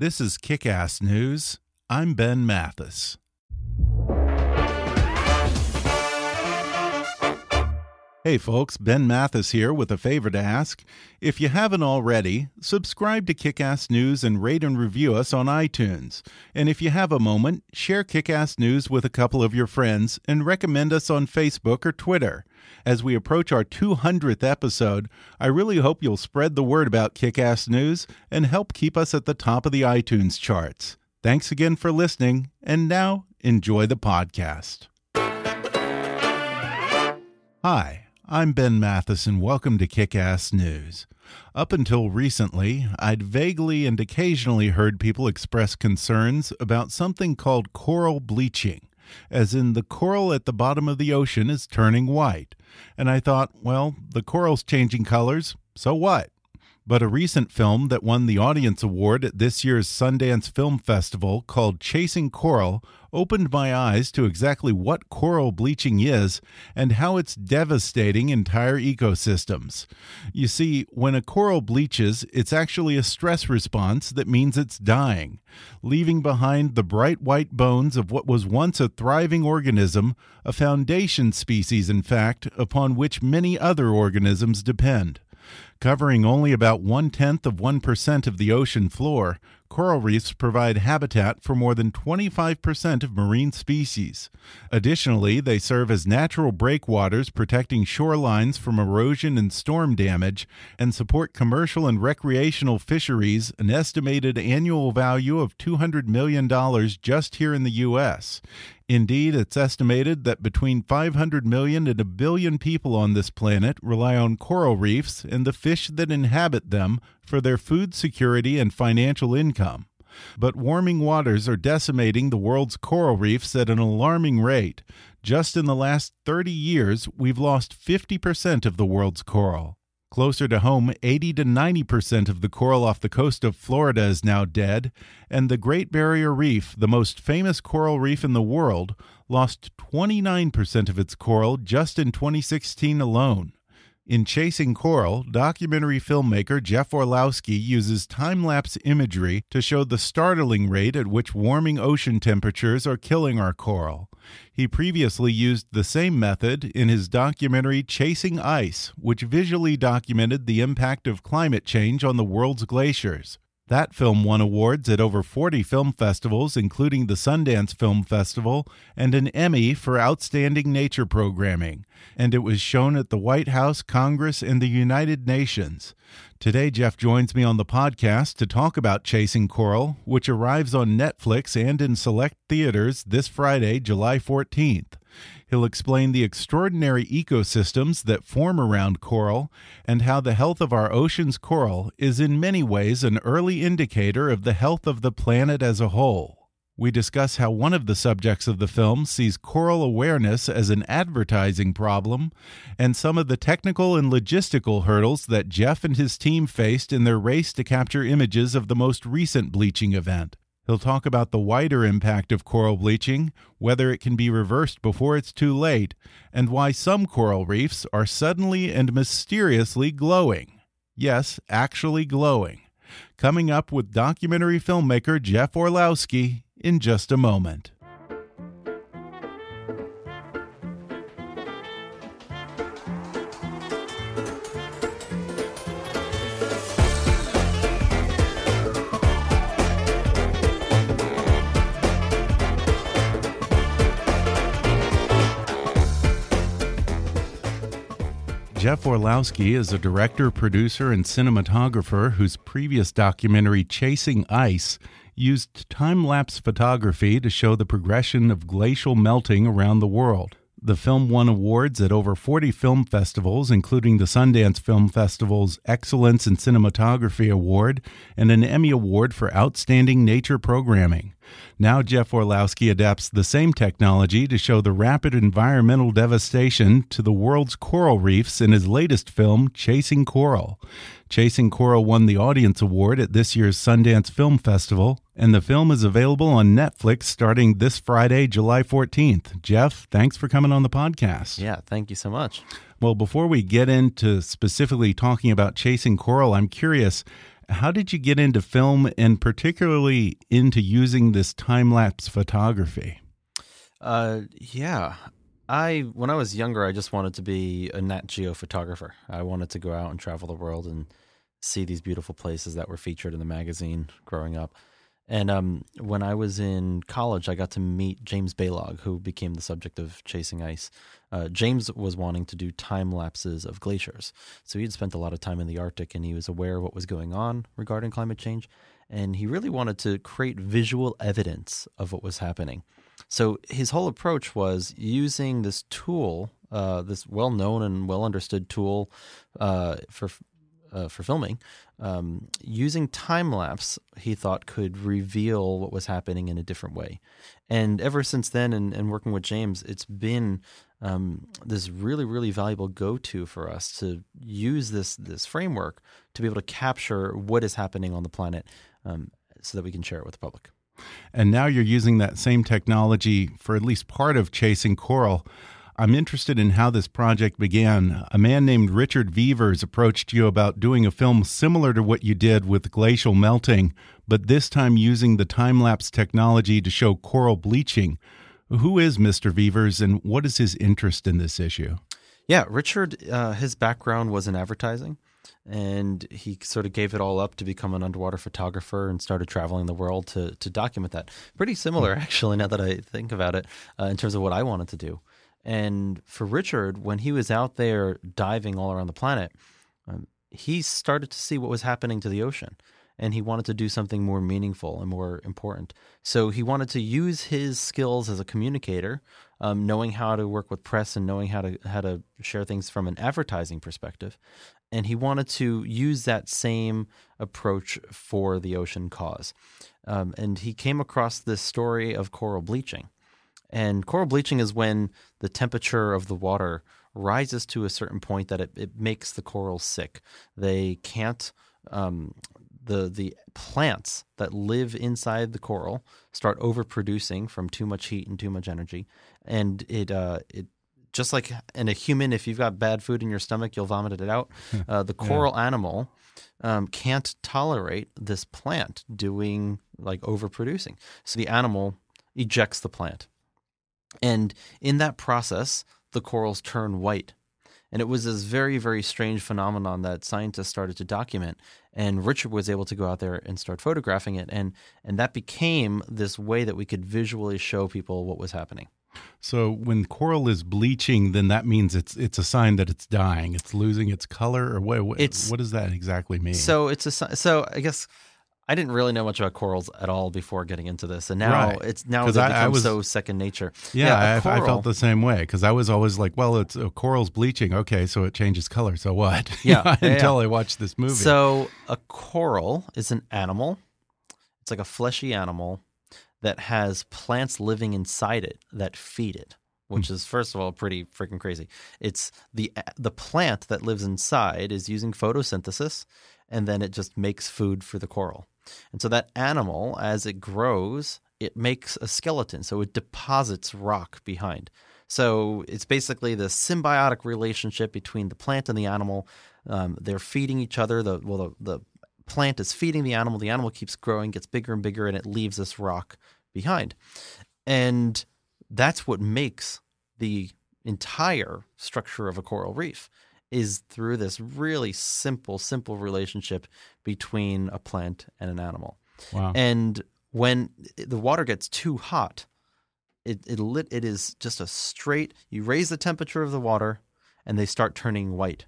This is Kick Ass News. I'm Ben Mathis. Hey folks, Ben Mathis here with a favor to ask. If you haven't already, subscribe to Kick Ass News and rate and review us on iTunes. And if you have a moment, share Kick Ass News with a couple of your friends and recommend us on Facebook or Twitter. As we approach our 200th episode, I really hope you'll spread the word about Kick Ass News and help keep us at the top of the iTunes charts. Thanks again for listening, and now enjoy the podcast. Hi, I'm Ben Mathis, and welcome to Kick Ass News. Up until recently, I'd vaguely and occasionally heard people express concerns about something called coral bleaching as in the coral at the bottom of the ocean is turning white. And I thought, well, the coral's changing colors, so what? But a recent film that won the Audience Award at this year's Sundance Film Festival called Chasing Coral opened my eyes to exactly what coral bleaching is and how it's devastating entire ecosystems. You see, when a coral bleaches, it's actually a stress response that means it's dying, leaving behind the bright white bones of what was once a thriving organism, a foundation species, in fact, upon which many other organisms depend. Covering only about one tenth of 1% of the ocean floor, coral reefs provide habitat for more than 25% of marine species. Additionally, they serve as natural breakwaters protecting shorelines from erosion and storm damage and support commercial and recreational fisheries, an estimated annual value of $200 million just here in the U.S. Indeed, it's estimated that between 500 million and a billion people on this planet rely on coral reefs and the fish that inhabit them for their food security and financial income. But warming waters are decimating the world's coral reefs at an alarming rate. Just in the last 30 years, we've lost 50% of the world's coral. Closer to home, 80 to 90% of the coral off the coast of Florida is now dead, and the Great Barrier Reef, the most famous coral reef in the world, lost 29% of its coral just in 2016 alone. In Chasing Coral, documentary filmmaker Jeff Orlowski uses time lapse imagery to show the startling rate at which warming ocean temperatures are killing our coral. He previously used the same method in his documentary Chasing Ice, which visually documented the impact of climate change on the world's glaciers. That film won awards at over 40 film festivals, including the Sundance Film Festival and an Emmy for Outstanding Nature Programming. And it was shown at the White House, Congress, and the United Nations. Today, Jeff joins me on the podcast to talk about Chasing Coral, which arrives on Netflix and in select theaters this Friday, July 14th. He'll explain the extraordinary ecosystems that form around coral and how the health of our ocean's coral is in many ways an early indicator of the health of the planet as a whole. We discuss how one of the subjects of the film sees coral awareness as an advertising problem, and some of the technical and logistical hurdles that Jeff and his team faced in their race to capture images of the most recent bleaching event. He'll talk about the wider impact of coral bleaching, whether it can be reversed before it's too late, and why some coral reefs are suddenly and mysteriously glowing. Yes, actually glowing. Coming up with documentary filmmaker Jeff Orlowski in just a moment. Jeff Orlowski is a director, producer, and cinematographer whose previous documentary, Chasing Ice, used time lapse photography to show the progression of glacial melting around the world. The film won awards at over 40 film festivals, including the Sundance Film Festival's Excellence in Cinematography Award and an Emmy Award for Outstanding Nature Programming. Now, Jeff Orlowski adapts the same technology to show the rapid environmental devastation to the world's coral reefs in his latest film, Chasing Coral. Chasing Coral won the Audience Award at this year's Sundance Film Festival, and the film is available on Netflix starting this Friday, July 14th. Jeff, thanks for coming on the podcast. Yeah, thank you so much. Well, before we get into specifically talking about Chasing Coral, I'm curious how did you get into film and particularly into using this time lapse photography? Uh, yeah. I when I was younger, I just wanted to be a Nat Geo photographer. I wanted to go out and travel the world and see these beautiful places that were featured in the magazine growing up. And um, when I was in college, I got to meet James Balog, who became the subject of Chasing Ice. Uh, James was wanting to do time lapses of glaciers. So he had spent a lot of time in the Arctic and he was aware of what was going on regarding climate change. And he really wanted to create visual evidence of what was happening. So his whole approach was using this tool, uh, this well known and well understood tool uh, for uh, for filming, um, using time lapse, he thought could reveal what was happening in a different way. And ever since then, and, and working with James, it's been um, this really, really valuable go-to for us to use this this framework to be able to capture what is happening on the planet, um, so that we can share it with the public. And now you're using that same technology for at least part of chasing coral. I'm interested in how this project began. A man named Richard Vevers approached you about doing a film similar to what you did with glacial melting, but this time using the time lapse technology to show coral bleaching. Who is Mr. Vevers and what is his interest in this issue? Yeah, Richard, uh, his background was in advertising and he sort of gave it all up to become an underwater photographer and started traveling the world to to document that. Pretty similar, hmm. actually, now that I think about it, uh, in terms of what I wanted to do. And for Richard, when he was out there diving all around the planet, um, he started to see what was happening to the ocean. And he wanted to do something more meaningful and more important. So he wanted to use his skills as a communicator, um, knowing how to work with press and knowing how to how to share things from an advertising perspective. And he wanted to use that same approach for the ocean cause. Um, and he came across this story of coral bleaching and coral bleaching is when the temperature of the water rises to a certain point that it, it makes the corals sick. They can't, um, the, the plants that live inside the coral start overproducing from too much heat and too much energy. And it, uh, it just like in a human, if you've got bad food in your stomach, you'll vomit it out. Uh, the coral yeah. animal um, can't tolerate this plant doing like overproducing. So the animal ejects the plant. And in that process, the corals turn white. And it was this very, very strange phenomenon that scientists started to document. And Richard was able to go out there and start photographing it. And, and that became this way that we could visually show people what was happening. So when coral is bleaching, then that means it's it's a sign that it's dying. It's losing its color, or what? What, what does that exactly mean? So it's a so I guess I didn't really know much about corals at all before getting into this, and now right. it's now become I, I was, so second nature. Yeah, yeah coral, I, felt the same way because I was always like, "Well, it's a coral's bleaching, okay, so it changes color. So what?" Yeah, until yeah. I watched this movie. So a coral is an animal. It's like a fleshy animal that has plants living inside it that feed it which hmm. is first of all pretty freaking crazy. It's the the plant that lives inside is using photosynthesis and then it just makes food for the coral. And so that animal, as it grows, it makes a skeleton. So it deposits rock behind. So it's basically the symbiotic relationship between the plant and the animal. Um, they're feeding each other. The well, the, the plant is feeding the animal. The animal keeps growing, gets bigger and bigger, and it leaves this rock behind. And that's what makes the entire structure of a coral reef is through this really simple, simple relationship between a plant and an animal. Wow. And when the water gets too hot, it it lit it is just a straight you raise the temperature of the water and they start turning white.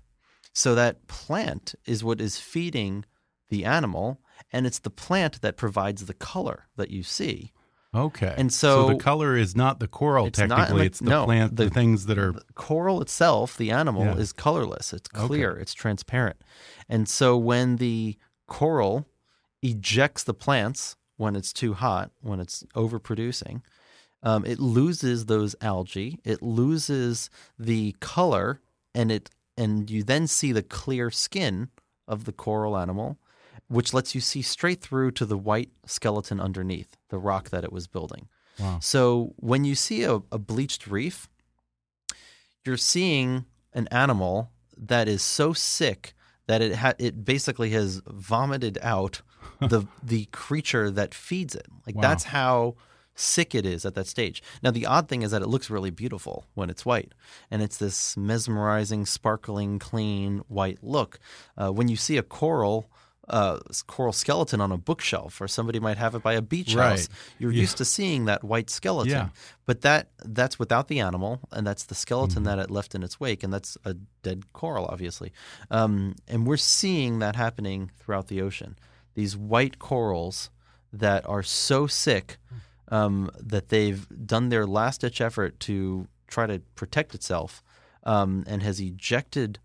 So that plant is what is feeding the animal, and it's the plant that provides the color that you see. Okay. And so, the color is not the coral it's technically, like- it's the no, plant, the, the- things that are coral itself, the animal, Yeah. is colorless. It's Okay. clear, it's transparent. And so when the coral ejects the plants when it's too hot, when it's overproducing, um, it loses those algae, it loses the color, and it and you then see the clear skin of the coral animal, which lets you see straight through to the white skeleton underneath the rock that it was building. Wow. So when you see a, a bleached reef, you're seeing an animal that is so sick that it ha- it basically has vomited out the the creature that feeds it. Like Wow. that's how sick it is at that stage. Now the odd thing is that it looks really beautiful when it's white, and it's this mesmerizing, sparkling, clean white look. Uh, when you see a coral. Uh, s- coral skeleton on a bookshelf, or somebody might have it by a beach Right. house. You're Yeah. used to seeing that white skeleton, Yeah. but that that's without the animal, and that's the skeleton Mm-hmm. that it left in its wake, and that's a dead coral, obviously. Um, and we're seeing that happening throughout the ocean. These white corals that are so sick um, that they've done their last ditch effort to try to protect itself, um, and has ejected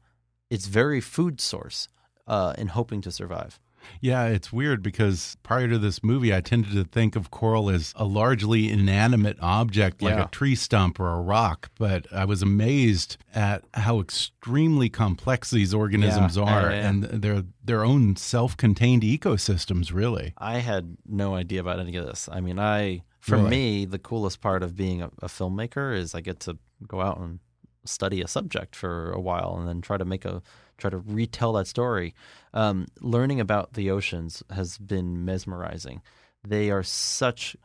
its very food source uh, in hoping to survive. Yeah, it's weird because prior to this movie, I tended to think of coral as a largely inanimate object like Yeah. a tree stump or a rock. But I was amazed at how extremely complex these organisms Yeah, are yeah, and their their own self contained ecosystems, really. I had no idea about any of this. I mean, I for Really? me, the coolest part of being a, a filmmaker is I get to go out and study a subject for a while and then try to make a try to retell that story. Um, learning about the oceans has been mesmerizing. They are such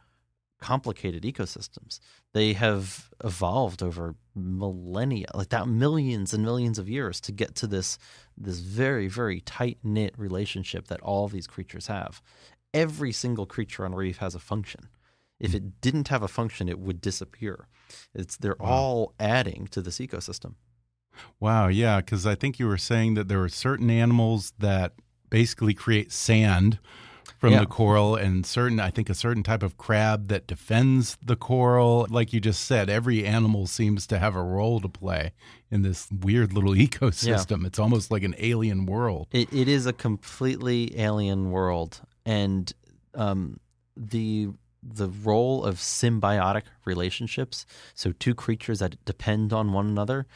complicated ecosystems. They have evolved over millennia, like that millions and millions of years to get to this this very very tight knit relationship that all these creatures have. Every single creature on a reef has a function. If it didn't have a function, it would disappear. It's they're all adding to this ecosystem. Wow, yeah, because I think you were saying that there are certain animals that basically create sand from Yeah. the coral, and certain, I think, a certain type of crab that defends the coral. Like you just said, every animal seems to have a role to play in this weird little ecosystem. It's almost like an alien world. It, it is a completely alien world, and um, the the role of symbiotic relationships, so two creatures that depend on one another,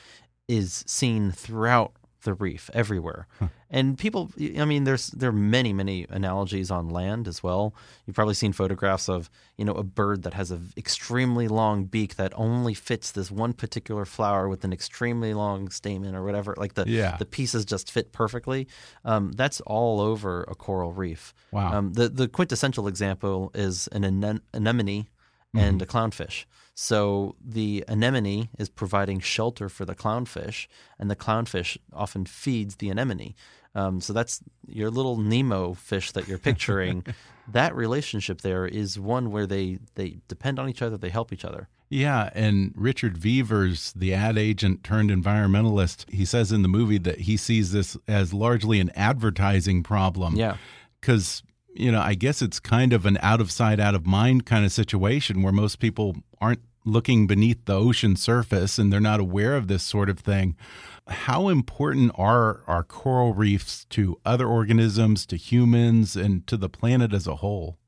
is seen throughout the reef everywhere. And people, I mean, there's there are many many analogies on land as well. You've probably seen photographs of you know a bird that has an extremely long beak that only fits this one particular flower with an extremely long stamen or whatever. Like the Yeah. the pieces just fit perfectly. Um, that's all over a coral reef. Wow. Um, the the quintessential example is an anem- anemone and a clownfish. So the anemone is providing shelter for the clownfish, and the clownfish often feeds the anemone. Um, so that's your little Nemo fish that you're picturing. that relationship there is one where they they depend on each other, they help each other. Yeah, and Richard Vevers, the ad agent turned environmentalist, he says in the movie that he sees this as largely an advertising problem. Yeah. Because, you know, I guess it's kind of an out of sight, out of mind kind of situation where most people aren't looking beneath the ocean surface and they're not aware of this sort of thing. How important are our coral reefs to other organisms, to humans, and to the planet as a whole?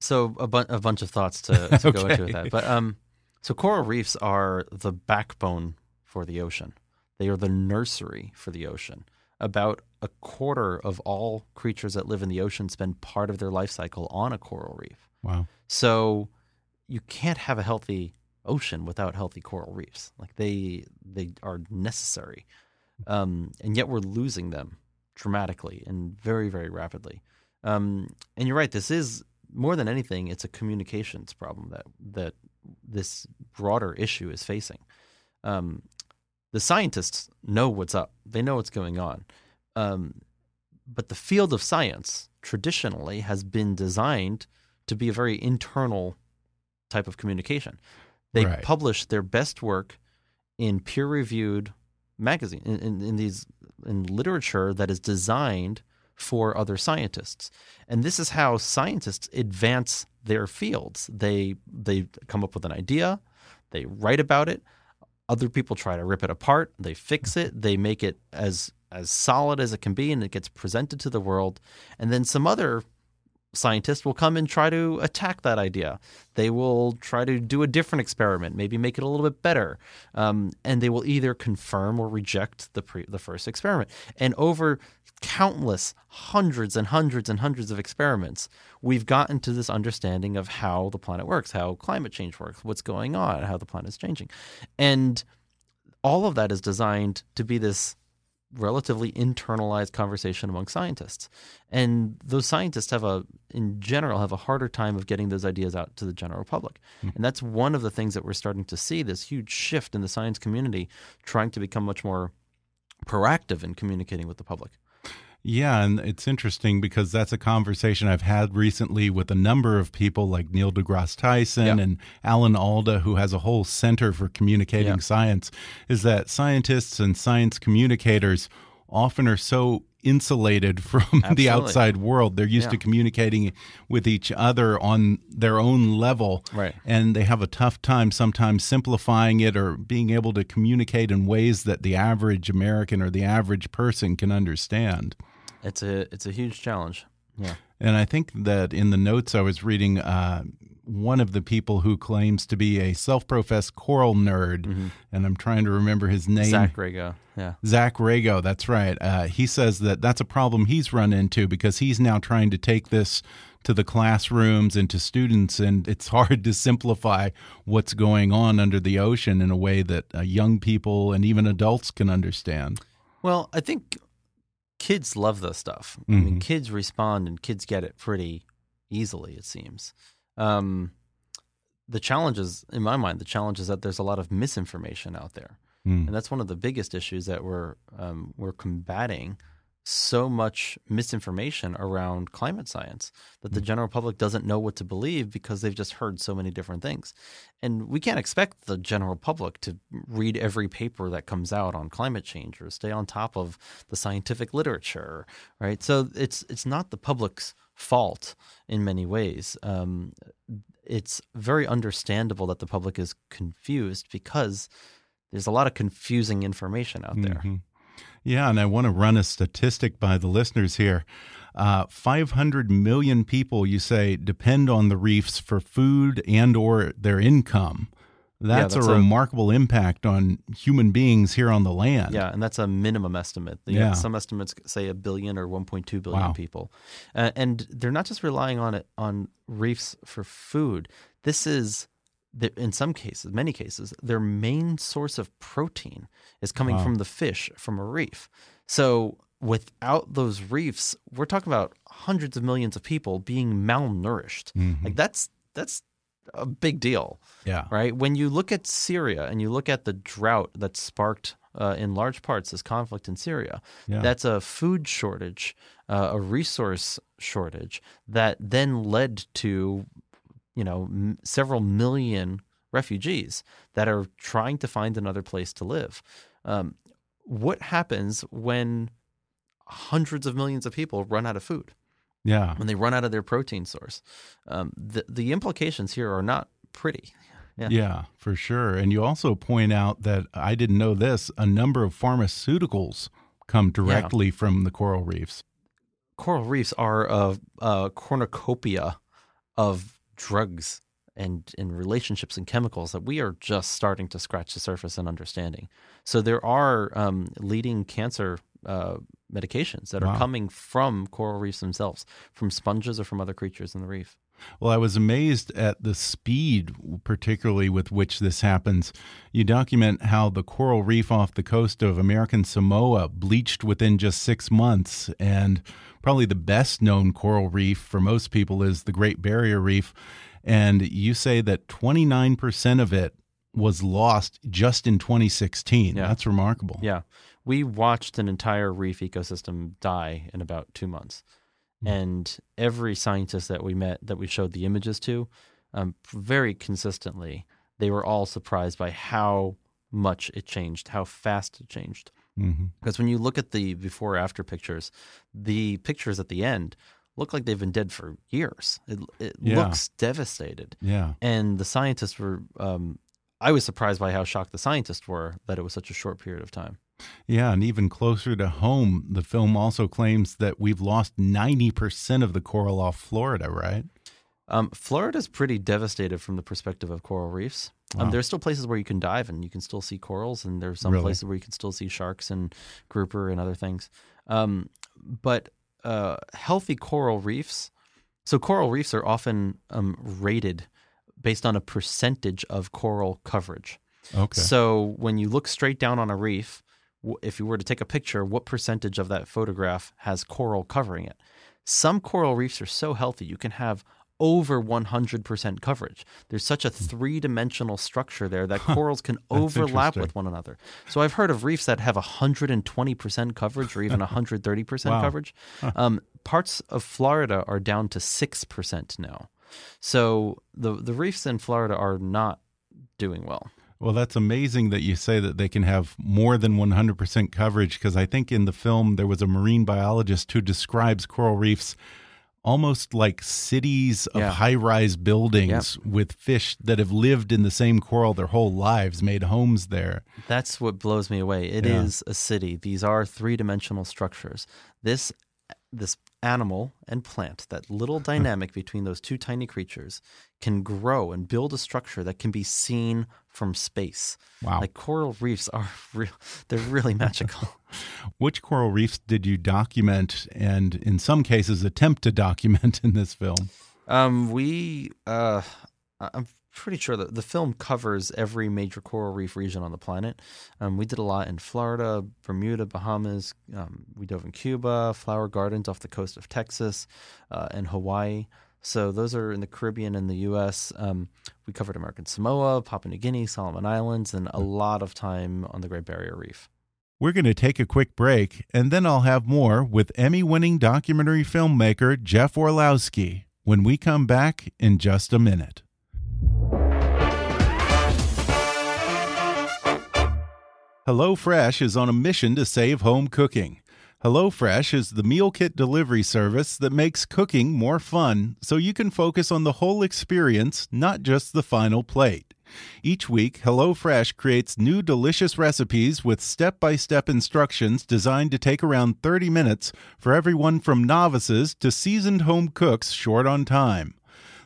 So a, bu- a bunch of thoughts to, to go into with that. But um, so coral reefs are the backbone for the ocean. They are the nursery for the ocean. About a quarter of all creatures that live in the ocean spend part of their life cycle on a coral reef. Wow. So you can't have a healthy ocean without healthy coral reefs. Like they they are necessary, um, and yet we're losing them dramatically and very very rapidly. Um, and you're right. This is more than anything, it's a communications problem that that this broader issue is facing. Um, the scientists know what's up. They know what's going on. Um, but the field of science traditionally has been designed to be a very internal type of communication. They Right. publish their best work in peer-reviewed magazine in, in, in these in literature that is designed for other scientists. And this is how scientists advance their fields. They they come up with an idea, they write about it, other people try to rip it apart, they fix it, they make it as as solid as it can be and it gets presented to the world. And then some other scientists will come and try to attack that idea. They will try to do a different experiment, maybe make it a little bit better, um, and they will either confirm or reject the pre- the first experiment. And over countless hundreds and hundreds and hundreds of experiments, we've gotten to this understanding of how the planet works, how climate change works, what's going on, how the planet is changing, and all of that is designed to be this relatively internalized conversation among scientists. And those scientists have a, in general, have a harder time of getting those ideas out to the general public. Mm. And that's one of the things that we're starting to see this huge shift in the science community trying to become much more proactive in communicating with the public. Yeah, and it's interesting because that's a conversation I've had recently with a number of people like Neil deGrasse Tyson and Alan Alda, who has a whole center for communicating science, is that scientists and science communicators often are so insulated from Absolutely. the outside world. They're used yeah. to communicating with each other on their own level. Right. And they have a tough time sometimes simplifying it or being able to communicate in ways that the average American or the average person can understand. It's a it's a huge challenge. Yeah. And I think that in the notes I was reading, uh, one of the people who claims to be a self-professed coral nerd, mm -hmm. and I'm trying to remember his name. Zach Rago. Yeah. Zach Rago. That's right. Uh, he says that that's a problem he's run into because he's now trying to take this to the classrooms and to students, and it's hard to simplify what's going on under the ocean in a way that uh, young people and even adults can understand. Well, I think kids love this stuff. Mm-hmm. I mean, mm-hmm. kids respond and kids get it pretty easily, it seems. Um, the challenge is, in my mind, the challenge is that there's a lot of misinformation out there, mm. and that's one of the biggest issues that we're um, we're combating so much misinformation around climate science that the mm. general public doesn't know what to believe because they've just heard so many different things. And we can't expect the general public to read every paper that comes out on climate change or stay on top of the scientific literature, right? So it's it's not the public's fault in many ways. Um, it's very understandable that the public is confused because there's a lot of confusing information out there. Mm -hmm. Yeah, and I want to run a statistic by the listeners here. Uh, 500 million people, you say, depend on the reefs for food and or their income. That's, yeah, that's a, a remarkable impact on human beings here on the land. Yeah, and that's a minimum estimate. yeah. some estimates say a billion or 1.2 billion wow. people, uh, and they're not just relying on it on reefs for food. This is in some cases, many cases, their main source of protein is coming wow. from the fish from a reef. So without those reefs, we're talking about hundreds of millions of people being malnourished. Mm-hmm. Like that's that's a big deal. Yeah. Right. When you look at Syria and you look at the drought that sparked uh, in large parts this conflict in Syria, yeah. that's a food shortage, uh, a resource shortage that then led to you know, m- several million refugees that are trying to find another place to live. Um, what happens when hundreds of millions of people run out of food? Yeah. When they run out of their protein source. Um, the, the implications here are not pretty. Yeah. yeah, for sure. And you also point out that I didn't know this a number of pharmaceuticals come directly yeah. from the coral reefs. Coral reefs are a, a cornucopia of drugs and in relationships and chemicals that we are just starting to scratch the surface and understanding. So there are um, leading cancer uh, medications that wow. are coming from coral reefs themselves, from sponges or from other creatures in the reef. Well, I was amazed at the speed, particularly with which this happens. You document how the coral reef off the coast of American Samoa bleached within just six months, and probably the best known coral reef for most people is the Great Barrier Reef. And you say that 29% of it was lost just in 2016. Yeah. That's remarkable. Yeah. We watched an entire reef ecosystem die in about two months. Mm. And every scientist that we met that we showed the images to, um, very consistently, they were all surprised by how much it changed, how fast it changed. Mhm. Because when you look at the before after pictures, the pictures at the end look like they've been dead for years. It, it Yeah. looks devastated. Yeah. And the scientists were, um, I was surprised by how shocked the scientists were that it was such a short period of time. Yeah, and even closer to home, the film also claims that we've lost 90% of the coral off Florida, right? Um, Florida's pretty devastated from the perspective of coral reefs. Um, Wow. there's still places where you can dive and you can still see corals, and there's some Really? places where you can still see sharks and grouper and other things. Um, but uh, healthy coral reefs, so coral reefs are often um, rated based on a percentage of coral coverage. Okay. So when you look straight down on a reef, if you were to take a picture, what percentage of that photograph has coral covering it? Some coral reefs are so healthy you can have over 100% coverage. There's such a three dimensional structure there that corals can overlap with one another. So I've heard of reefs that have 120% coverage or even 130% Wow. coverage. Um, parts of Florida are down to 6% now. So the, the reefs in Florida are not doing well. Well, that's amazing that you say that they can have more than 100% coverage because I think in the film there was a marine biologist who describes coral reefs almost like cities of Yeah. high rise buildings with fish that have lived in the same coral their whole lives, made homes there. That's what blows me away. It is Yeah. a city. These are three-dimensional structures. This this animal and plant, that little dynamic between those two tiny creatures can grow and build a structure that can be seen from space. Wow. Like coral reefs are real they're really magical. Which coral reefs did you document and, in some cases, attempt to document in this film? Um, we, uh, I'm pretty sure that the film covers every major coral reef region on the planet. Um, we did a lot in Florida, Bermuda, Bahamas. Um, we dove in Cuba, flower gardens off the coast of Texas, uh, and Hawaii. So those are in the Caribbean and the U.S. Um, we covered American Samoa, Papua New Guinea, Solomon Islands, and a lot of time on the Great Barrier Reef. We're going to take a quick break, and then I'll have more with Emmy winning documentary filmmaker Jeff Orlowski when we come back in just a minute. HelloFresh is on a mission to save home cooking. HelloFresh is the meal kit delivery service that makes cooking more fun so you can focus on the whole experience, not just the final plate. Each week, HelloFresh creates new delicious recipes with step by step instructions designed to take around 30 minutes for everyone from novices to seasoned home cooks short on time.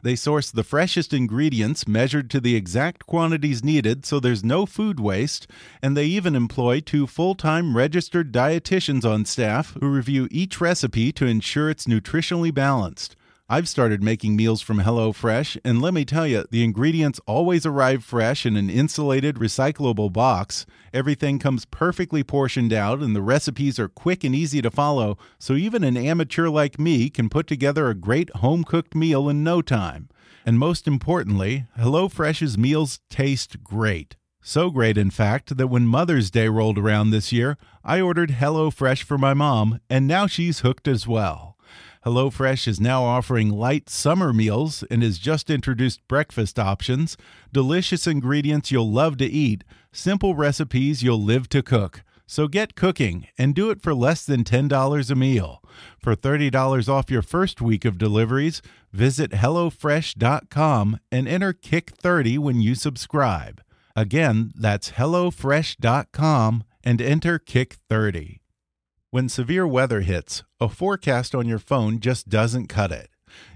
They source the freshest ingredients measured to the exact quantities needed so there's no food waste, and they even employ two full time registered dietitians on staff who review each recipe to ensure it's nutritionally balanced. I've started making meals from HelloFresh, and let me tell you, the ingredients always arrive fresh in an insulated, recyclable box. Everything comes perfectly portioned out, and the recipes are quick and easy to follow, so even an amateur like me can put together a great home cooked meal in no time. And most importantly, HelloFresh's meals taste great. So great, in fact, that when Mother's Day rolled around this year, I ordered HelloFresh for my mom, and now she's hooked as well. HelloFresh is now offering light summer meals and has just introduced breakfast options, delicious ingredients you'll love to eat, simple recipes you'll live to cook. So get cooking and do it for less than $10 a meal. For $30 off your first week of deliveries, visit HelloFresh.com and enter KICK30 when you subscribe. Again, that's HelloFresh.com and enter KICK30. When severe weather hits, a forecast on your phone just doesn't cut it.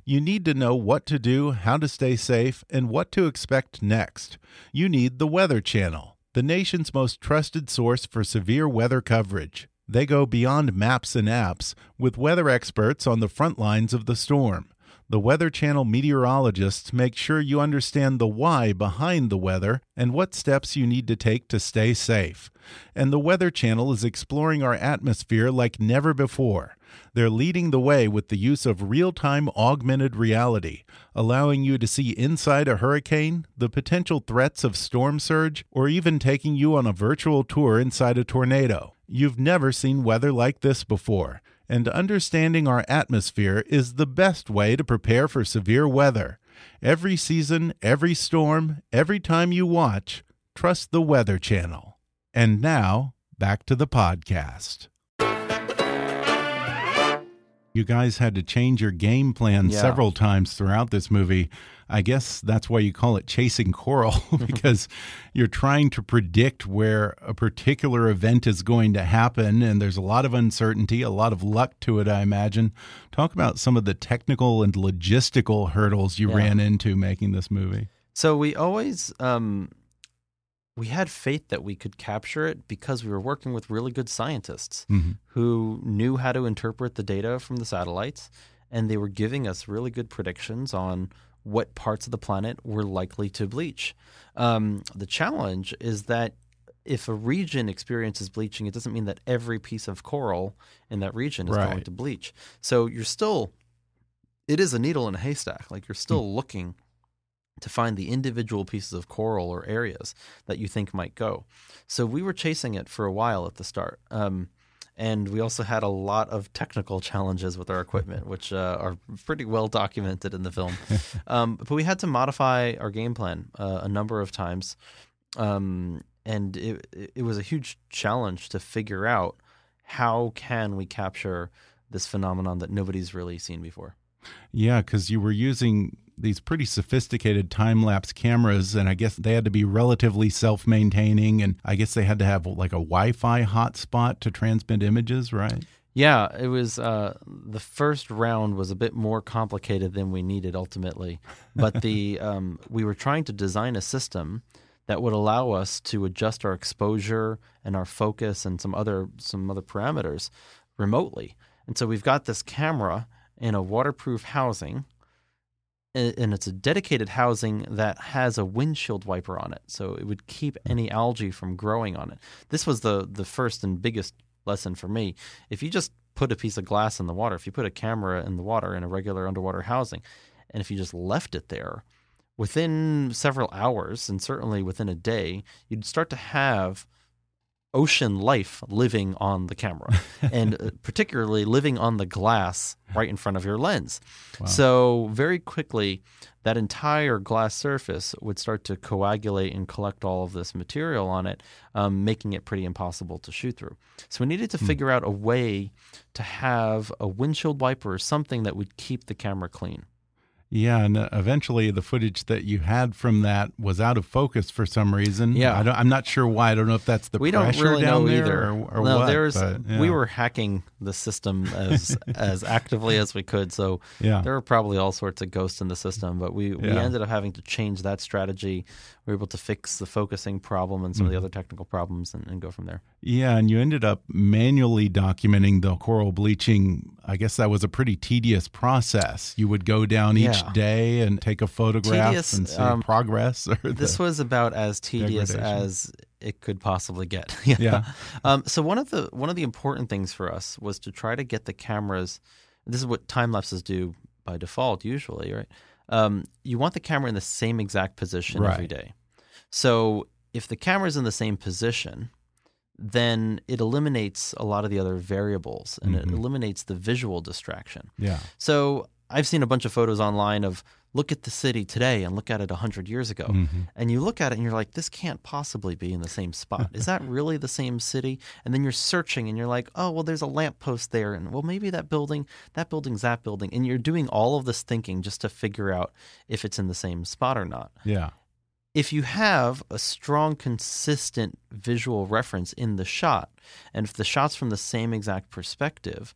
You need to know what to do, how to stay safe, and what to expect next. You need the Weather Channel, the nation's most trusted source for severe weather coverage. They go beyond maps and apps with weather experts on the front lines of the storm. The Weather Channel meteorologists make sure you understand the why behind the weather and what steps you need to take to stay safe. And the Weather Channel is exploring our atmosphere like never before. They're leading the way with the use of real time augmented reality, allowing you to see inside a hurricane, the potential threats of storm surge, or even taking you on a virtual tour inside a tornado. You've never seen weather like this before and understanding our atmosphere is the best way to prepare for severe weather. Every season, every storm, every time you watch, trust the Weather Channel. And now, back to the podcast. You guys had to change your game plan Yeah. several times throughout this movie. I guess that's why you call it chasing coral because you're trying to predict where a particular event is going to happen and there's a lot of uncertainty, a lot of luck to it, I imagine. Talk about some of the technical and logistical hurdles you Yeah. ran into making this movie. So we always um, we had faith that we could capture it because we were working with really good scientists Mhm. who knew how to interpret the data from the satellites, and they were giving us really good predictions on what parts of the planet were likely to bleach. Um, the challenge is that if a region experiences bleaching, it doesn't mean that every piece of coral in that region is going to bleach. So you're still, it is a needle in a haystack. Like you're still looking to find the individual pieces of coral or areas that you think might go. So we were chasing it for a while at the start. Um, and we also had a lot of technical challenges with our equipment, which uh, are pretty well documented in the film. um, but we had to modify our game plan uh, a number of times. Um, and it, it was a huge challenge to figure out how can we capture this phenomenon that nobody's really seen before. Yeah, because you were using these pretty sophisticated time lapse cameras, and I guess they had to be relatively self maintaining, and I guess they had to have like a Wi Fi hotspot to transmit images, right? Yeah, it was uh, the first round was a bit more complicated than we needed ultimately, but the um, we were trying to design a system that would allow us to adjust our exposure and our focus and some other some other parameters remotely. And so we've got this camera in a waterproof housing and it's a dedicated housing that has a windshield wiper on it, so it would keep hmm. any algae from growing on it. This was the the first and biggest lesson for me. If you just put a piece of glass in the water, if you put a camera in the water in a regular underwater housing, and if you just left it there, within several hours and certainly within a day, you'd start to have ocean life living on the camera and uh, particularly living on the glass right in front of your lens. So, very quickly, that entire glass surface would start to coagulate and collect all of this material on it, um, making it pretty impossible to shoot through. So, we needed to figure out a way to have a windshield wiper or something that would keep the camera clean. Yeah, and uh, eventually the footage that you had from that was out of focus for some reason. Yeah. I don't, I'm not sure why. I don't know if that's the we don't pressure really down know there either. or, or no, what. there's but, yeah. we were hacking the system as as actively as we could. So Yeah. there were probably all sorts of ghosts in the system, but we, we Yeah. ended up having to change that strategy. We were able to fix the focusing problem and some of Mm-hmm. the other technical problems and, and go from there. Yeah, and you ended up manually documenting the coral bleaching. I guess that was a pretty tedious process. You would go down each Yeah. day and take a photograph Tedious, and see um, progress. Or This was about as tedious as it could possibly get. Yeah. Um, so one of the one of the important things for us was to try to get the cameras. This is what time lapses do by default, usually, right? Um, you want the camera in the same exact position every Right. day. So if the camera's in the same position, then it eliminates a lot of the other variables and it Mhm. eliminates the visual distraction. yeah. So I've seen a bunch of photos online of look at the city today and look at it 100 years ago. Mhm. And you look at it and you're like, this can't possibly be in the same spot. Is that really the same city? And then you're searching and you're like, oh, well, there's a lamppost there. And well, maybe that building, that building's that building. And you're doing all of this thinking just to figure out if it's in the same spot or not. Yeah. If you have a strong, consistent visual reference in the shot, and if the shot's from the same exact perspective,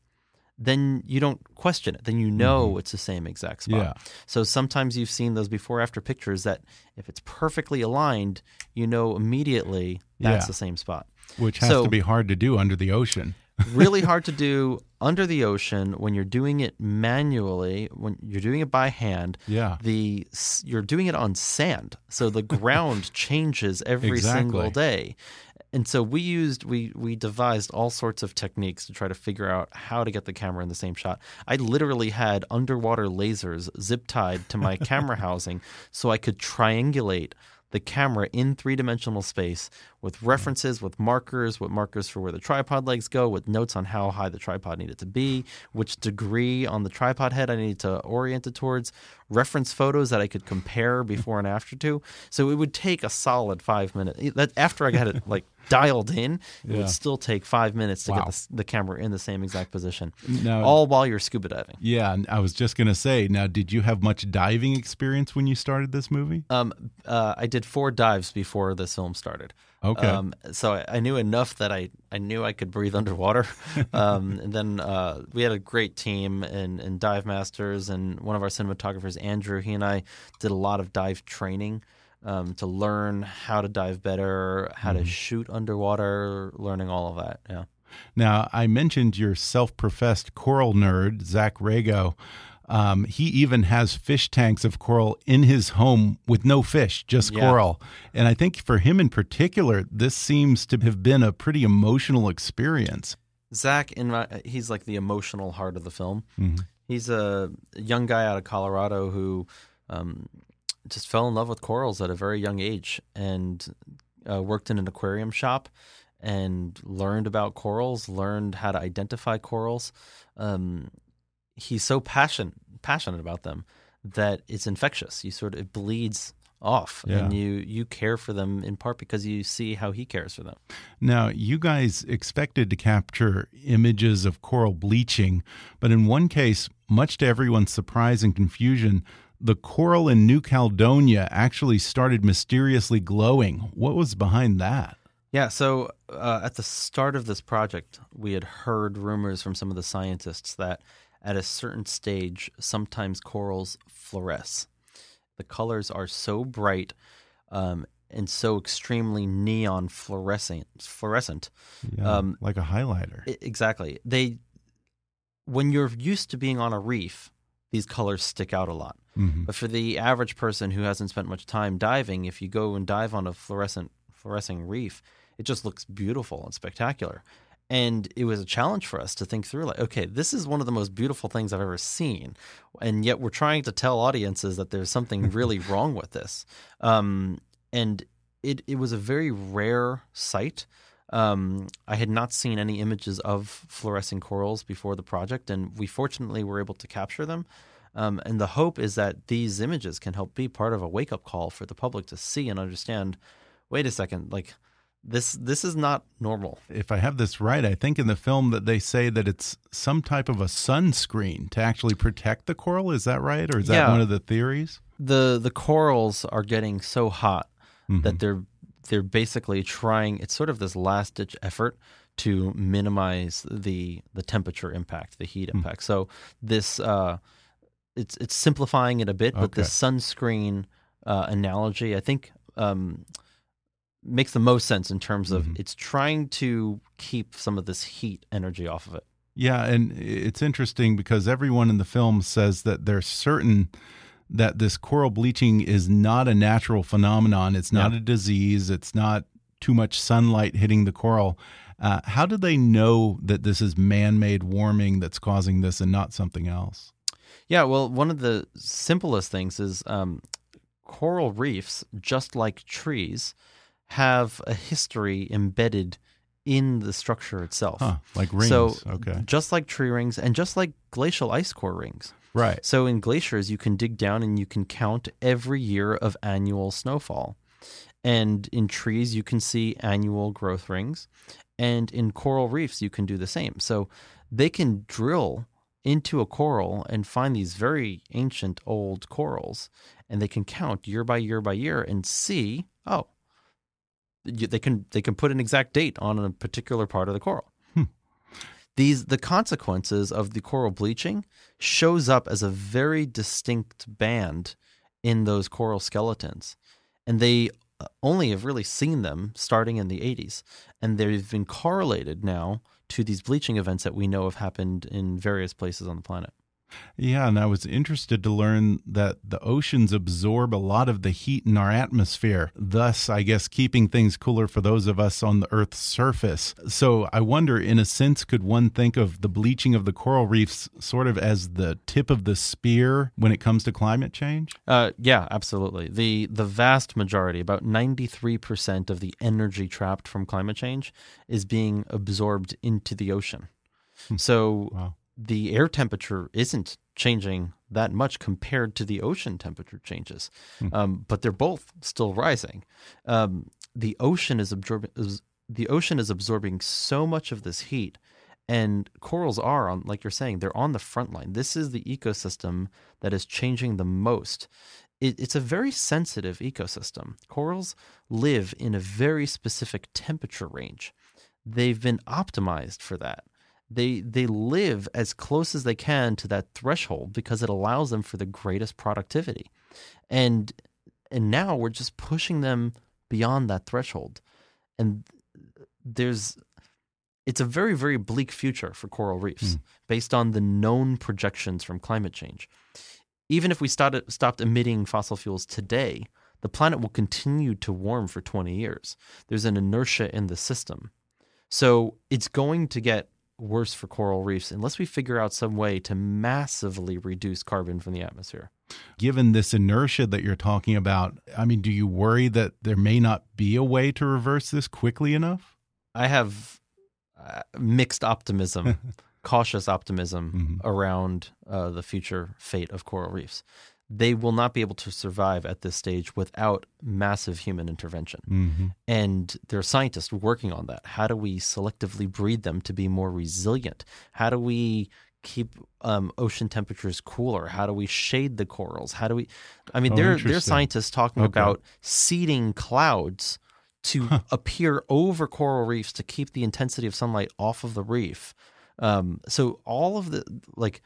then you don't question it. Then you know it's the same exact spot. Mm-hmm. Yeah. So sometimes you've seen those before after pictures that if it's perfectly aligned, you know immediately that's Yeah. the same spot. Which has So- to be hard to do under the ocean. Really hard to do under the ocean when you're doing it manually when you're doing it by hand. Yeah. the you're doing it on sand. So the ground changes every single day. And so we used we we devised all sorts of techniques to try to figure out how to get the camera in the same shot. I literally had underwater lasers zip tied to my camera housing so i could triangulate the camera in three dimensional space with references, with markers, with markers for where the tripod legs go, with notes on how high the tripod needed to be, which degree on the tripod head I needed to orient it towards, reference photos that I could compare before and after to. So it would take a solid five minutes. That after I got it like dialed in, it Yeah. would still take five minutes to Wow. get the, the camera in the same exact position, Now- all while you're scuba diving. Yeah, and I was just going to say, now, did you have much diving experience when you started this movie? Um, uh, I did four dives before this film started. Okay. Um, so I, I knew enough that I, I knew I could breathe underwater. um, and then uh, we had a great team and, and dive masters, and one of our cinematographers, Andrew, he and I did a lot of dive training um, to learn how to dive better, how to shoot underwater, learning all of that. Yeah. Now, I mentioned your self professed coral nerd, Zach Rago. Um, he even has fish tanks of coral in his home with no fish, just Yeah. coral. And I think for him in particular, this seems to have been a pretty emotional experience. Zach, in my, he's like the emotional heart of the film. Mhm. He's a young guy out of Colorado who um, just fell in love with corals at a very young age and uh, worked in an aquarium shop and learned about corals, learned how to identify corals. Um, he's so passionate passionate about them that it's infectious. You sort of it bleeds off, and you you care for them in part because you see how he cares for them. Now, you guys expected to capture images of coral bleaching, but in one case, much to everyone's surprise and confusion, the coral in New Caledonia actually started mysteriously glowing. What was behind that? Yeah, so uh, at the start of this project, we had heard rumors from some of the scientists that at a certain stage, sometimes corals fluoresce. The colors are so bright um, and so extremely neon fluorescent. Fluorescent. Yeah, Um, like a highlighter. Exactly. They, when you're used to being on a reef, these colors stick out a lot. Mhm. But for the average person who hasn't spent much time diving, if you go and dive on a fluorescent fluorescing reef, it just looks beautiful and spectacular. And it was a challenge for us to think through like, okay, this is one of the most beautiful things I've ever seen. And yet we're trying to tell audiences that there's something really wrong with this. Um, and it, it was a very rare sight. Um, I had not seen any images of fluorescing corals before the project, and we fortunately were able to capture them. Um, and the hope is that these images can help be part of a wake up call for the public to see and understand. Wait a second, like this this is not normal. If I have this right, I think in the film that they say that it's some type of a sunscreen to actually protect the coral. Is that right? Or is that one of the theories? the The corals are getting so hot Mhm. that they're they're basically trying. It's sort of this last ditch effort to minimize the the temperature impact, the heat Hmm. impact. So this uh, it's it's simplifying it a bit, but the sunscreen uh, analogy, I think. Um, makes the most sense in terms of Mhm. it's trying to keep some of this heat energy off of it. Yeah, and it's interesting because everyone in the film says that they're certain that this coral bleaching is not a natural phenomenon. It's not Yeah. a disease. It's not too much sunlight hitting the coral. Uh, how do they know that this is man-made warming that's causing this and not something else? Yeah, well, one of the simplest things is um, coral reefs, just like trees, have a history embedded in the structure itself. Huh, like rings. So, okay. just like tree rings and just like glacial ice core rings. Right. So, in glaciers, you can dig down and you can count every year of annual snowfall. And in trees, you can see annual growth rings. And in coral reefs, you can do the same. So, they can drill into a coral and find these very ancient old corals. And they can count year by year by year and see, oh, they can they can put an exact date on a particular part of the coral. These the consequences of the coral bleaching shows up as a very distinct band in those coral skeletons, and they uh, only have really seen them starting in the 80s, and they've been correlated now to these bleaching events that we know have happened in various places on the planet. Yeah, and I was interested to learn that the oceans absorb a lot of the heat in our atmosphere, thus, I guess, keeping things cooler for those of us on the Earth's surface. So I wonder, in a sense, could one think of the bleaching of the coral reefs sort of as the tip of the spear when it comes to climate change? Uh, yeah, absolutely. The the vast majority, about ninety three percent of the energy trapped from climate change, is being absorbed into the ocean. Hmm. So Wow. The air temperature isn't changing that much compared to the ocean temperature changes, um, but they're both still rising. Um, the ocean is absorbing is, the ocean is absorbing so much of this heat, and corals are on, like you're saying, they're on the front line. This is the ecosystem that is changing the most. It, it's a very sensitive ecosystem. Corals live in a very specific temperature range. They've been optimized for that they they live as close as they can to that threshold because it allows them for the greatest productivity. And and now we're just pushing them beyond that threshold. And there's it's a very very bleak future for coral reefs hmm. based on the known projections from climate change. Even if we started stopped emitting fossil fuels today the planet will continue to warm for 20 years. There's an inertia in the system. So it's going to get worse for coral reefs unless we figure out some way to massively reduce carbon from the atmosphere. Given this inertia that you're talking about, I mean, do you worry that there may not be a way to reverse this quickly enough? I have uh, mixed optimism, cautious optimism Mhm. around uh, the future fate of coral reefs. They will not be able to survive at this stage without massive human intervention. Mm-hmm. And there are scientists working on that. How do we selectively breed them to be more resilient? How do we keep um, ocean temperatures cooler? How do we shade the corals? How do we? I mean, Oh, there there are scientists talking Okay. about seeding clouds to appear over coral reefs to keep the intensity of sunlight off of the reef. Um, so all of the like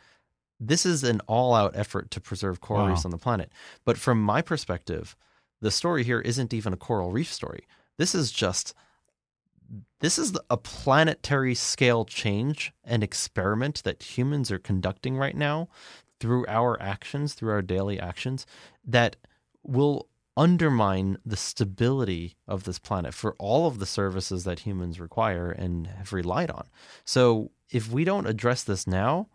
this is an all-out effort to preserve coral Wow. reefs on the planet. But from my perspective, the story here isn't even a coral reef story. This is just this is a planetary scale change and experiment that humans are conducting right now through our actions, through our daily actions, that will undermine the stability of this planet for all of the services that humans require and have relied on. So if we don't address this now,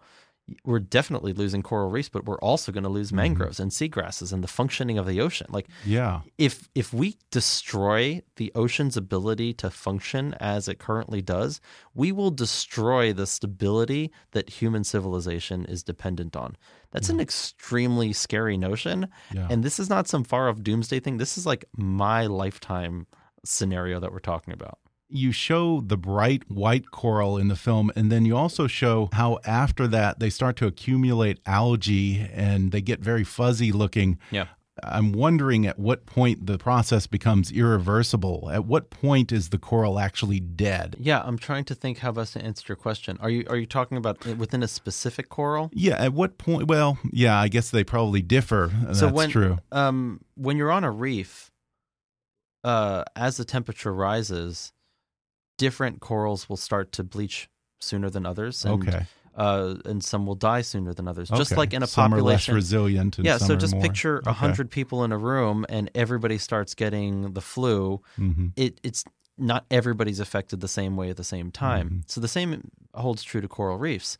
we're definitely losing coral reefs, but we're also going to lose mm-hmm. mangroves and seagrasses and the functioning of the ocean. Like Yeah. if if we destroy the ocean's ability to function as it currently does, we will destroy the stability that human civilization is dependent on. That's an mm-hmm. extremely scary notion. Yeah. And this is not some far off doomsday thing. This is like my lifetime scenario that we're talking about. You show the bright white coral in the film, and then you also show how after that they start to accumulate algae and they get very fuzzy looking. Yeah. I'm wondering at what point the process becomes irreversible. At what point is the coral actually dead? Yeah, I'm trying to think how best to answer your question. Are you are you talking about within a specific coral? Yeah, at what point? Well, yeah, I guess they probably differ. That's so when, true. Um, when you're on a reef, uh, as the temperature rises, different corals will start to bleach sooner than others. And, Okay. Uh, and some will die sooner than others. Just Okay. like in a Some are less population. resilient yeah. So just more. picture a Okay. hundred people in a room, and everybody starts getting the flu. Mhm. It it's not everybody's affected the same way at the same time. Mm-hmm. So the same holds true to coral reefs,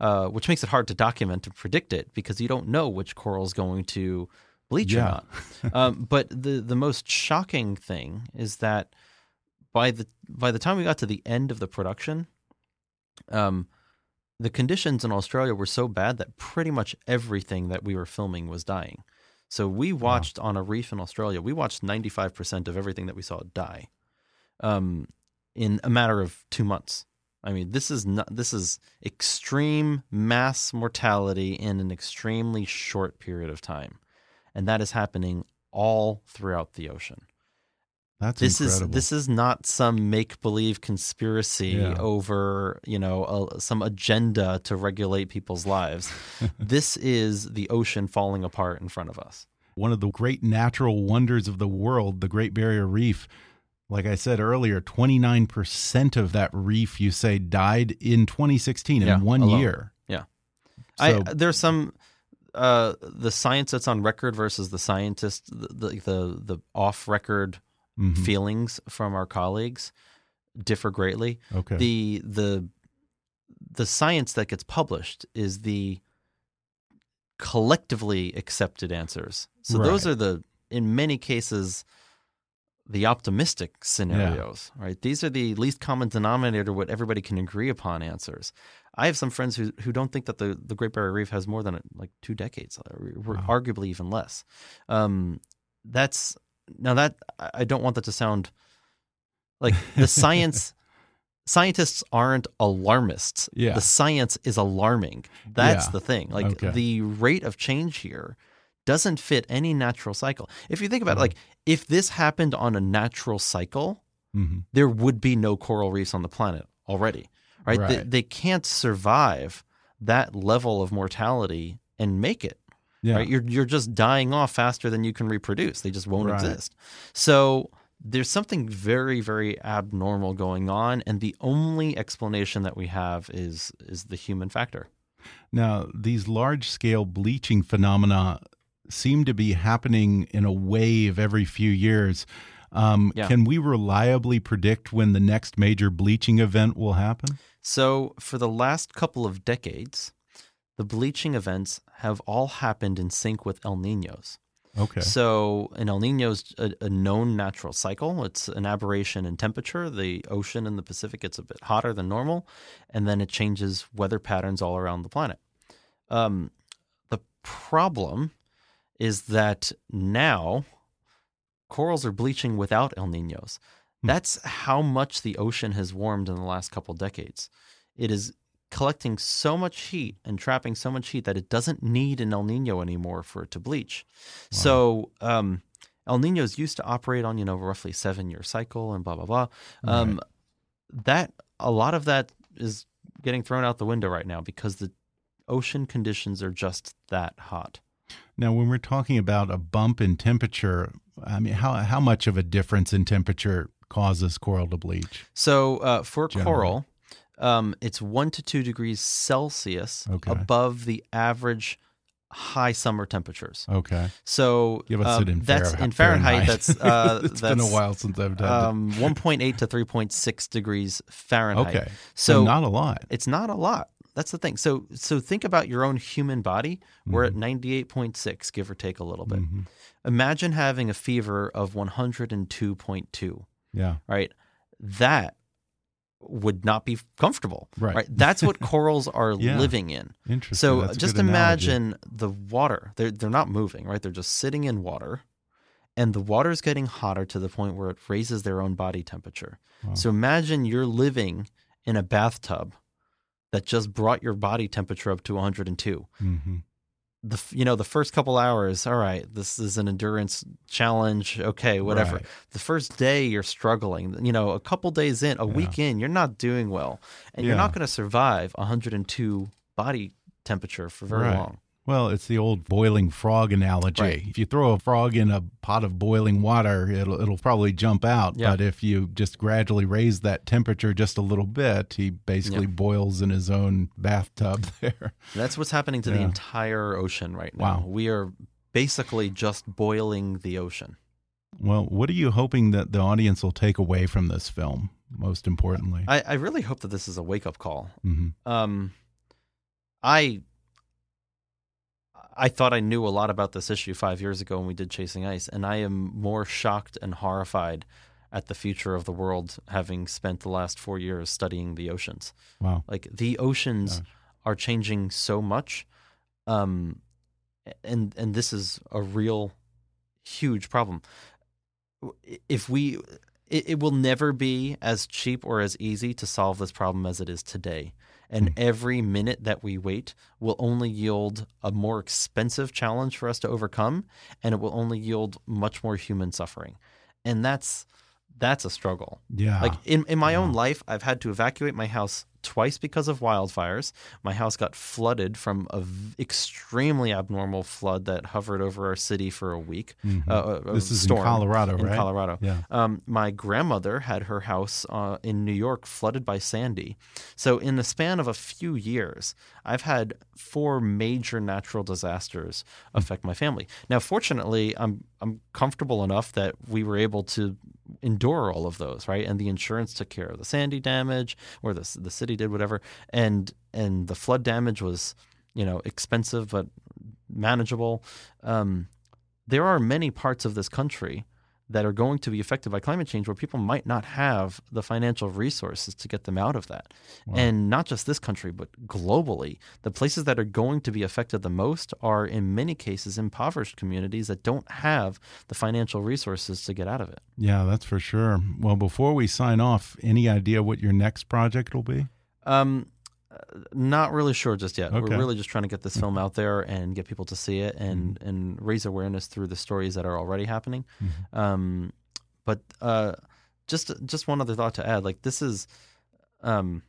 uh, which makes it hard to document and predict it because you don't know which coral is going to bleach Yeah. or not. um, but the the most shocking thing is that by the by the time we got to the end of the production, um, the conditions in Australia were so bad that pretty much everything that we were filming was dying. So we watched on a reef in Australia, we watched 95% of everything that we saw die um, in a matter of two months. I mean, this is not, this is extreme mass mortality in an extremely short period of time. And that is happening all throughout the ocean. That's this incredible. is this is not some make believe conspiracy Yeah. over you know a, some agenda to regulate people's lives. this is the ocean falling apart in front of us. one of the great natural wonders of the world, the Great Barrier Reef. Like I said earlier, 29% of that reef, you say, died in 2016 Yeah, in one alone. year. Yeah. I, there's some uh, the science that's on record versus the scientist the the the, the off record Mhm. feelings from our colleagues differ greatly. Okay. The the the science that gets published is the collectively accepted answers. So those are the in many cases the optimistic scenarios, right? These are the least common denominator, what everybody can agree upon answers. I have some friends who who don't think that the, the Great Barrier Reef has more than like two decades, or arguably even less. Um, that's now that I don't want that to sound like the science. Scientists aren't alarmists. Yeah. The science is alarming. That's Yeah. the thing. Like Okay. the rate of change here doesn't fit any natural cycle. If you think about Uh-huh. it, like if this happened on a natural cycle, Mhm. there would be no coral reefs on the planet already, right? They, Right. they can't survive that level of mortality and make it. Yeah. Right? You're you're just dying off faster than you can reproduce. They just won't Right. exist. So there's something very very abnormal going on, and the only explanation that we have is is the human factor. Now, these large scale bleaching phenomena seem to be happening in a wave every few years. Um, Yeah. Can we reliably predict when the next major bleaching event will happen? So, for the last couple of decades, the bleaching events have all happened in sync with El Ninos. Okay. So, an El Nino is a, a known natural cycle. It's an aberration in temperature. The ocean in the Pacific gets a bit hotter than normal, and then it changes weather patterns all around the planet. Um, the problem is that now corals are bleaching without El Ninos. That's how much the ocean has warmed in the last couple decades. It is collecting so much heat and trapping so much heat that it doesn't need an El Nino anymore for it to bleach. So um, El Ninos used to operate on you know roughly seven year cycle and blah blah blah. Um, That a lot of that is getting thrown out the window right now because the ocean conditions are just that hot. Now, when we're talking about a bump in temperature, I mean, how how much of a difference in temperature causes coral to bleach? So uh, for Generally. coral, um, it's one to two degrees Celsius Okay. above the average high summer temperatures. Okay. So Give us um, it in that's Fahrenheit. in Fahrenheit. That's uh, it's that's, been a while since I've done um, 1.8 to 3.6 degrees Fahrenheit. Okay. So not a lot. It's not a lot. That's the thing. So so think about your own human body. We're at 98.6, give or take a little bit. Mhm. Imagine having a fever of 102.2 Yeah. right? That would not be comfortable, Right. That's what corals are Yeah. living in. Interesting. So That's just good analogy. imagine the water. They're they're not moving, right? They're just sitting in water, and the water is getting hotter to the point where it raises their own body temperature. Wow. So imagine you're living in a bathtub that just brought your body temperature up to 102 Mhm. The you know the first couple hours all right this is an endurance challenge okay whatever Right. the first day you're struggling you know a couple days in a week in you're not doing well and you're not going to survive 102 body temperature for very Right. long Well, it's the old boiling frog analogy. Right. If you throw a frog in a pot of boiling water, it'll it'll probably jump out. Yeah. But if you just gradually raise that temperature just a little bit, he basically Yeah. boils in his own bathtub there. that's what's happening to the entire ocean right now Wow. we are basically just boiling the ocean Well, what are you hoping that the audience will take away from this film? Most importantly, I, I really hope that this is a wake-up call Mhm. um, I I thought I knew a lot about this issue five years ago when we did Chasing Ice, and I am more shocked and horrified at the future of the world, having spent the last four years studying the oceans. wow. Like the oceans Gosh. are changing so much, um, and and this is a real huge problem. If we, it, it will never be as cheap or as easy to solve this problem as it is today. And hmm. every minute that we wait will only yield a more expensive challenge for us to overcome, and it will only yield much more human suffering. And that's that's a struggle. Yeah. Like in, in my own life, I've had to evacuate my house twice because of wildfires. My house got flooded from a v- extremely abnormal flood that hovered over our city for a week. Mhm. Uh, a- a This is in Colorado, in right? Colorado. Yeah. Um, my grandmother had her house uh, in New York flooded by Sandy. So in the span of a few years, I've had four major natural disasters affect my family. Now, fortunately, I'm I'm comfortable enough that we were able to endure all of those, right? And the insurance took care of the Sandy damage, or the the city did whatever, and and the flood damage was, you know, expensive but manageable. Um, there are many parts of this country that are going to be affected by climate change where people might not have the financial resources to get them out of that. Wow. And not just this country, but globally, the places that are going to be affected the most are in many cases impoverished communities that don't have the financial resources to get out of it. Yeah, that's for sure. Well, before we sign off, any idea what your next project will be? Um, not really sure just yet. Okay. We're really just trying to get this film out there and get people to see it and mm-hmm. and raise awareness through the stories that are already happening. Mm-hmm. Um, but uh, just just one other thought to add, like this is um,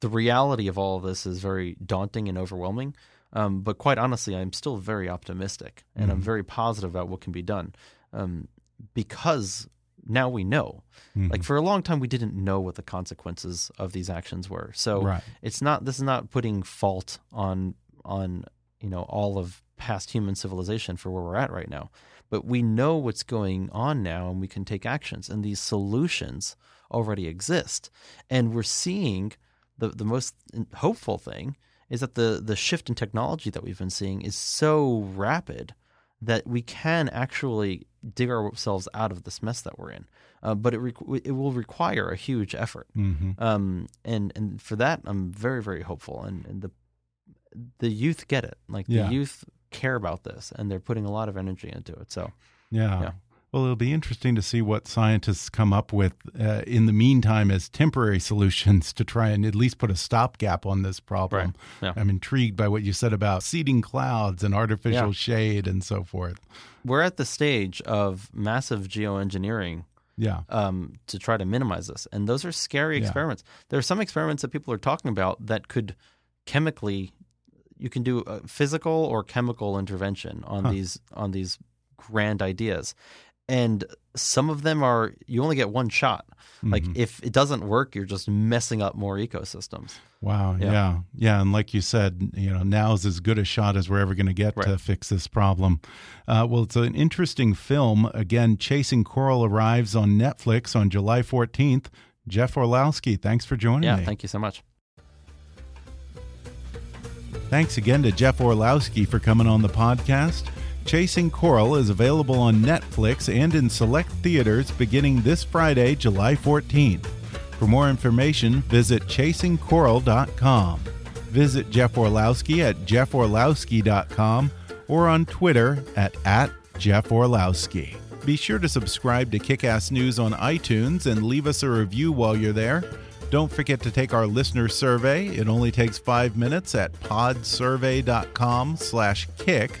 the reality of all of this is very daunting and overwhelming. Um, but quite honestly, I'm still very optimistic and mm-hmm. I'm very positive about what can be done um, because now we know. Mm-hmm. Like for a long time, we didn't know what the consequences of these actions were. So right. it's not. This is not putting fault on on you know all of past human civilization for where we're at right now. But we know what's going on now, and we can take actions. And these solutions already exist, and we're seeing the the most hopeful thing is that the the shift in technology that we've been seeing is so rapid that we can actually dig ourselves out of this mess that we're in. Uh, but it re- it will require a huge effort, mm-hmm. um, and and for that I'm very very hopeful. And, and the the youth get it, like yeah. the youth care about this, and they're putting a lot of energy into it. So yeah. yeah. Well, it'll be interesting to see what scientists come up with uh, in the meantime as temporary solutions to try and at least put a stopgap on this problem. Right. Yeah. I'm intrigued by what you said about seeding clouds and artificial yeah. shade and so forth. We're at the stage of massive geoengineering yeah. Um, to try to minimize this. And those are scary experiments. Yeah. There are some experiments that people are talking about that could chemically, you can do a physical or chemical intervention on huh. these on these grand ideas and some of them are you only get one shot. Mm-hmm. Like if it doesn't work, you're just messing up more ecosystems. Wow. Yeah. yeah. yeah. And like you said, you know, now's as good a shot as we're ever going to get right. to fix this problem. Uh, well, it's an interesting film. Again, Chasing Coral arrives on Netflix on July 14th. Jeff Orlowski, thanks for joining yeah, me. Yeah, thank you so much. Thanks again to Jeff Orlowski for coming on the podcast. Chasing Coral is available on Netflix and in select theaters beginning this Friday, July 14th. For more information, visit chasingcoral.com. Visit Jeff Orlowski at jefforlowski.com or on Twitter at, at Jeff Orlowski. Be sure to subscribe to Kickass News on iTunes and leave us a review while you're there. Don't forget to take our listener survey. It only takes five minutes at podsurvey.com slash kick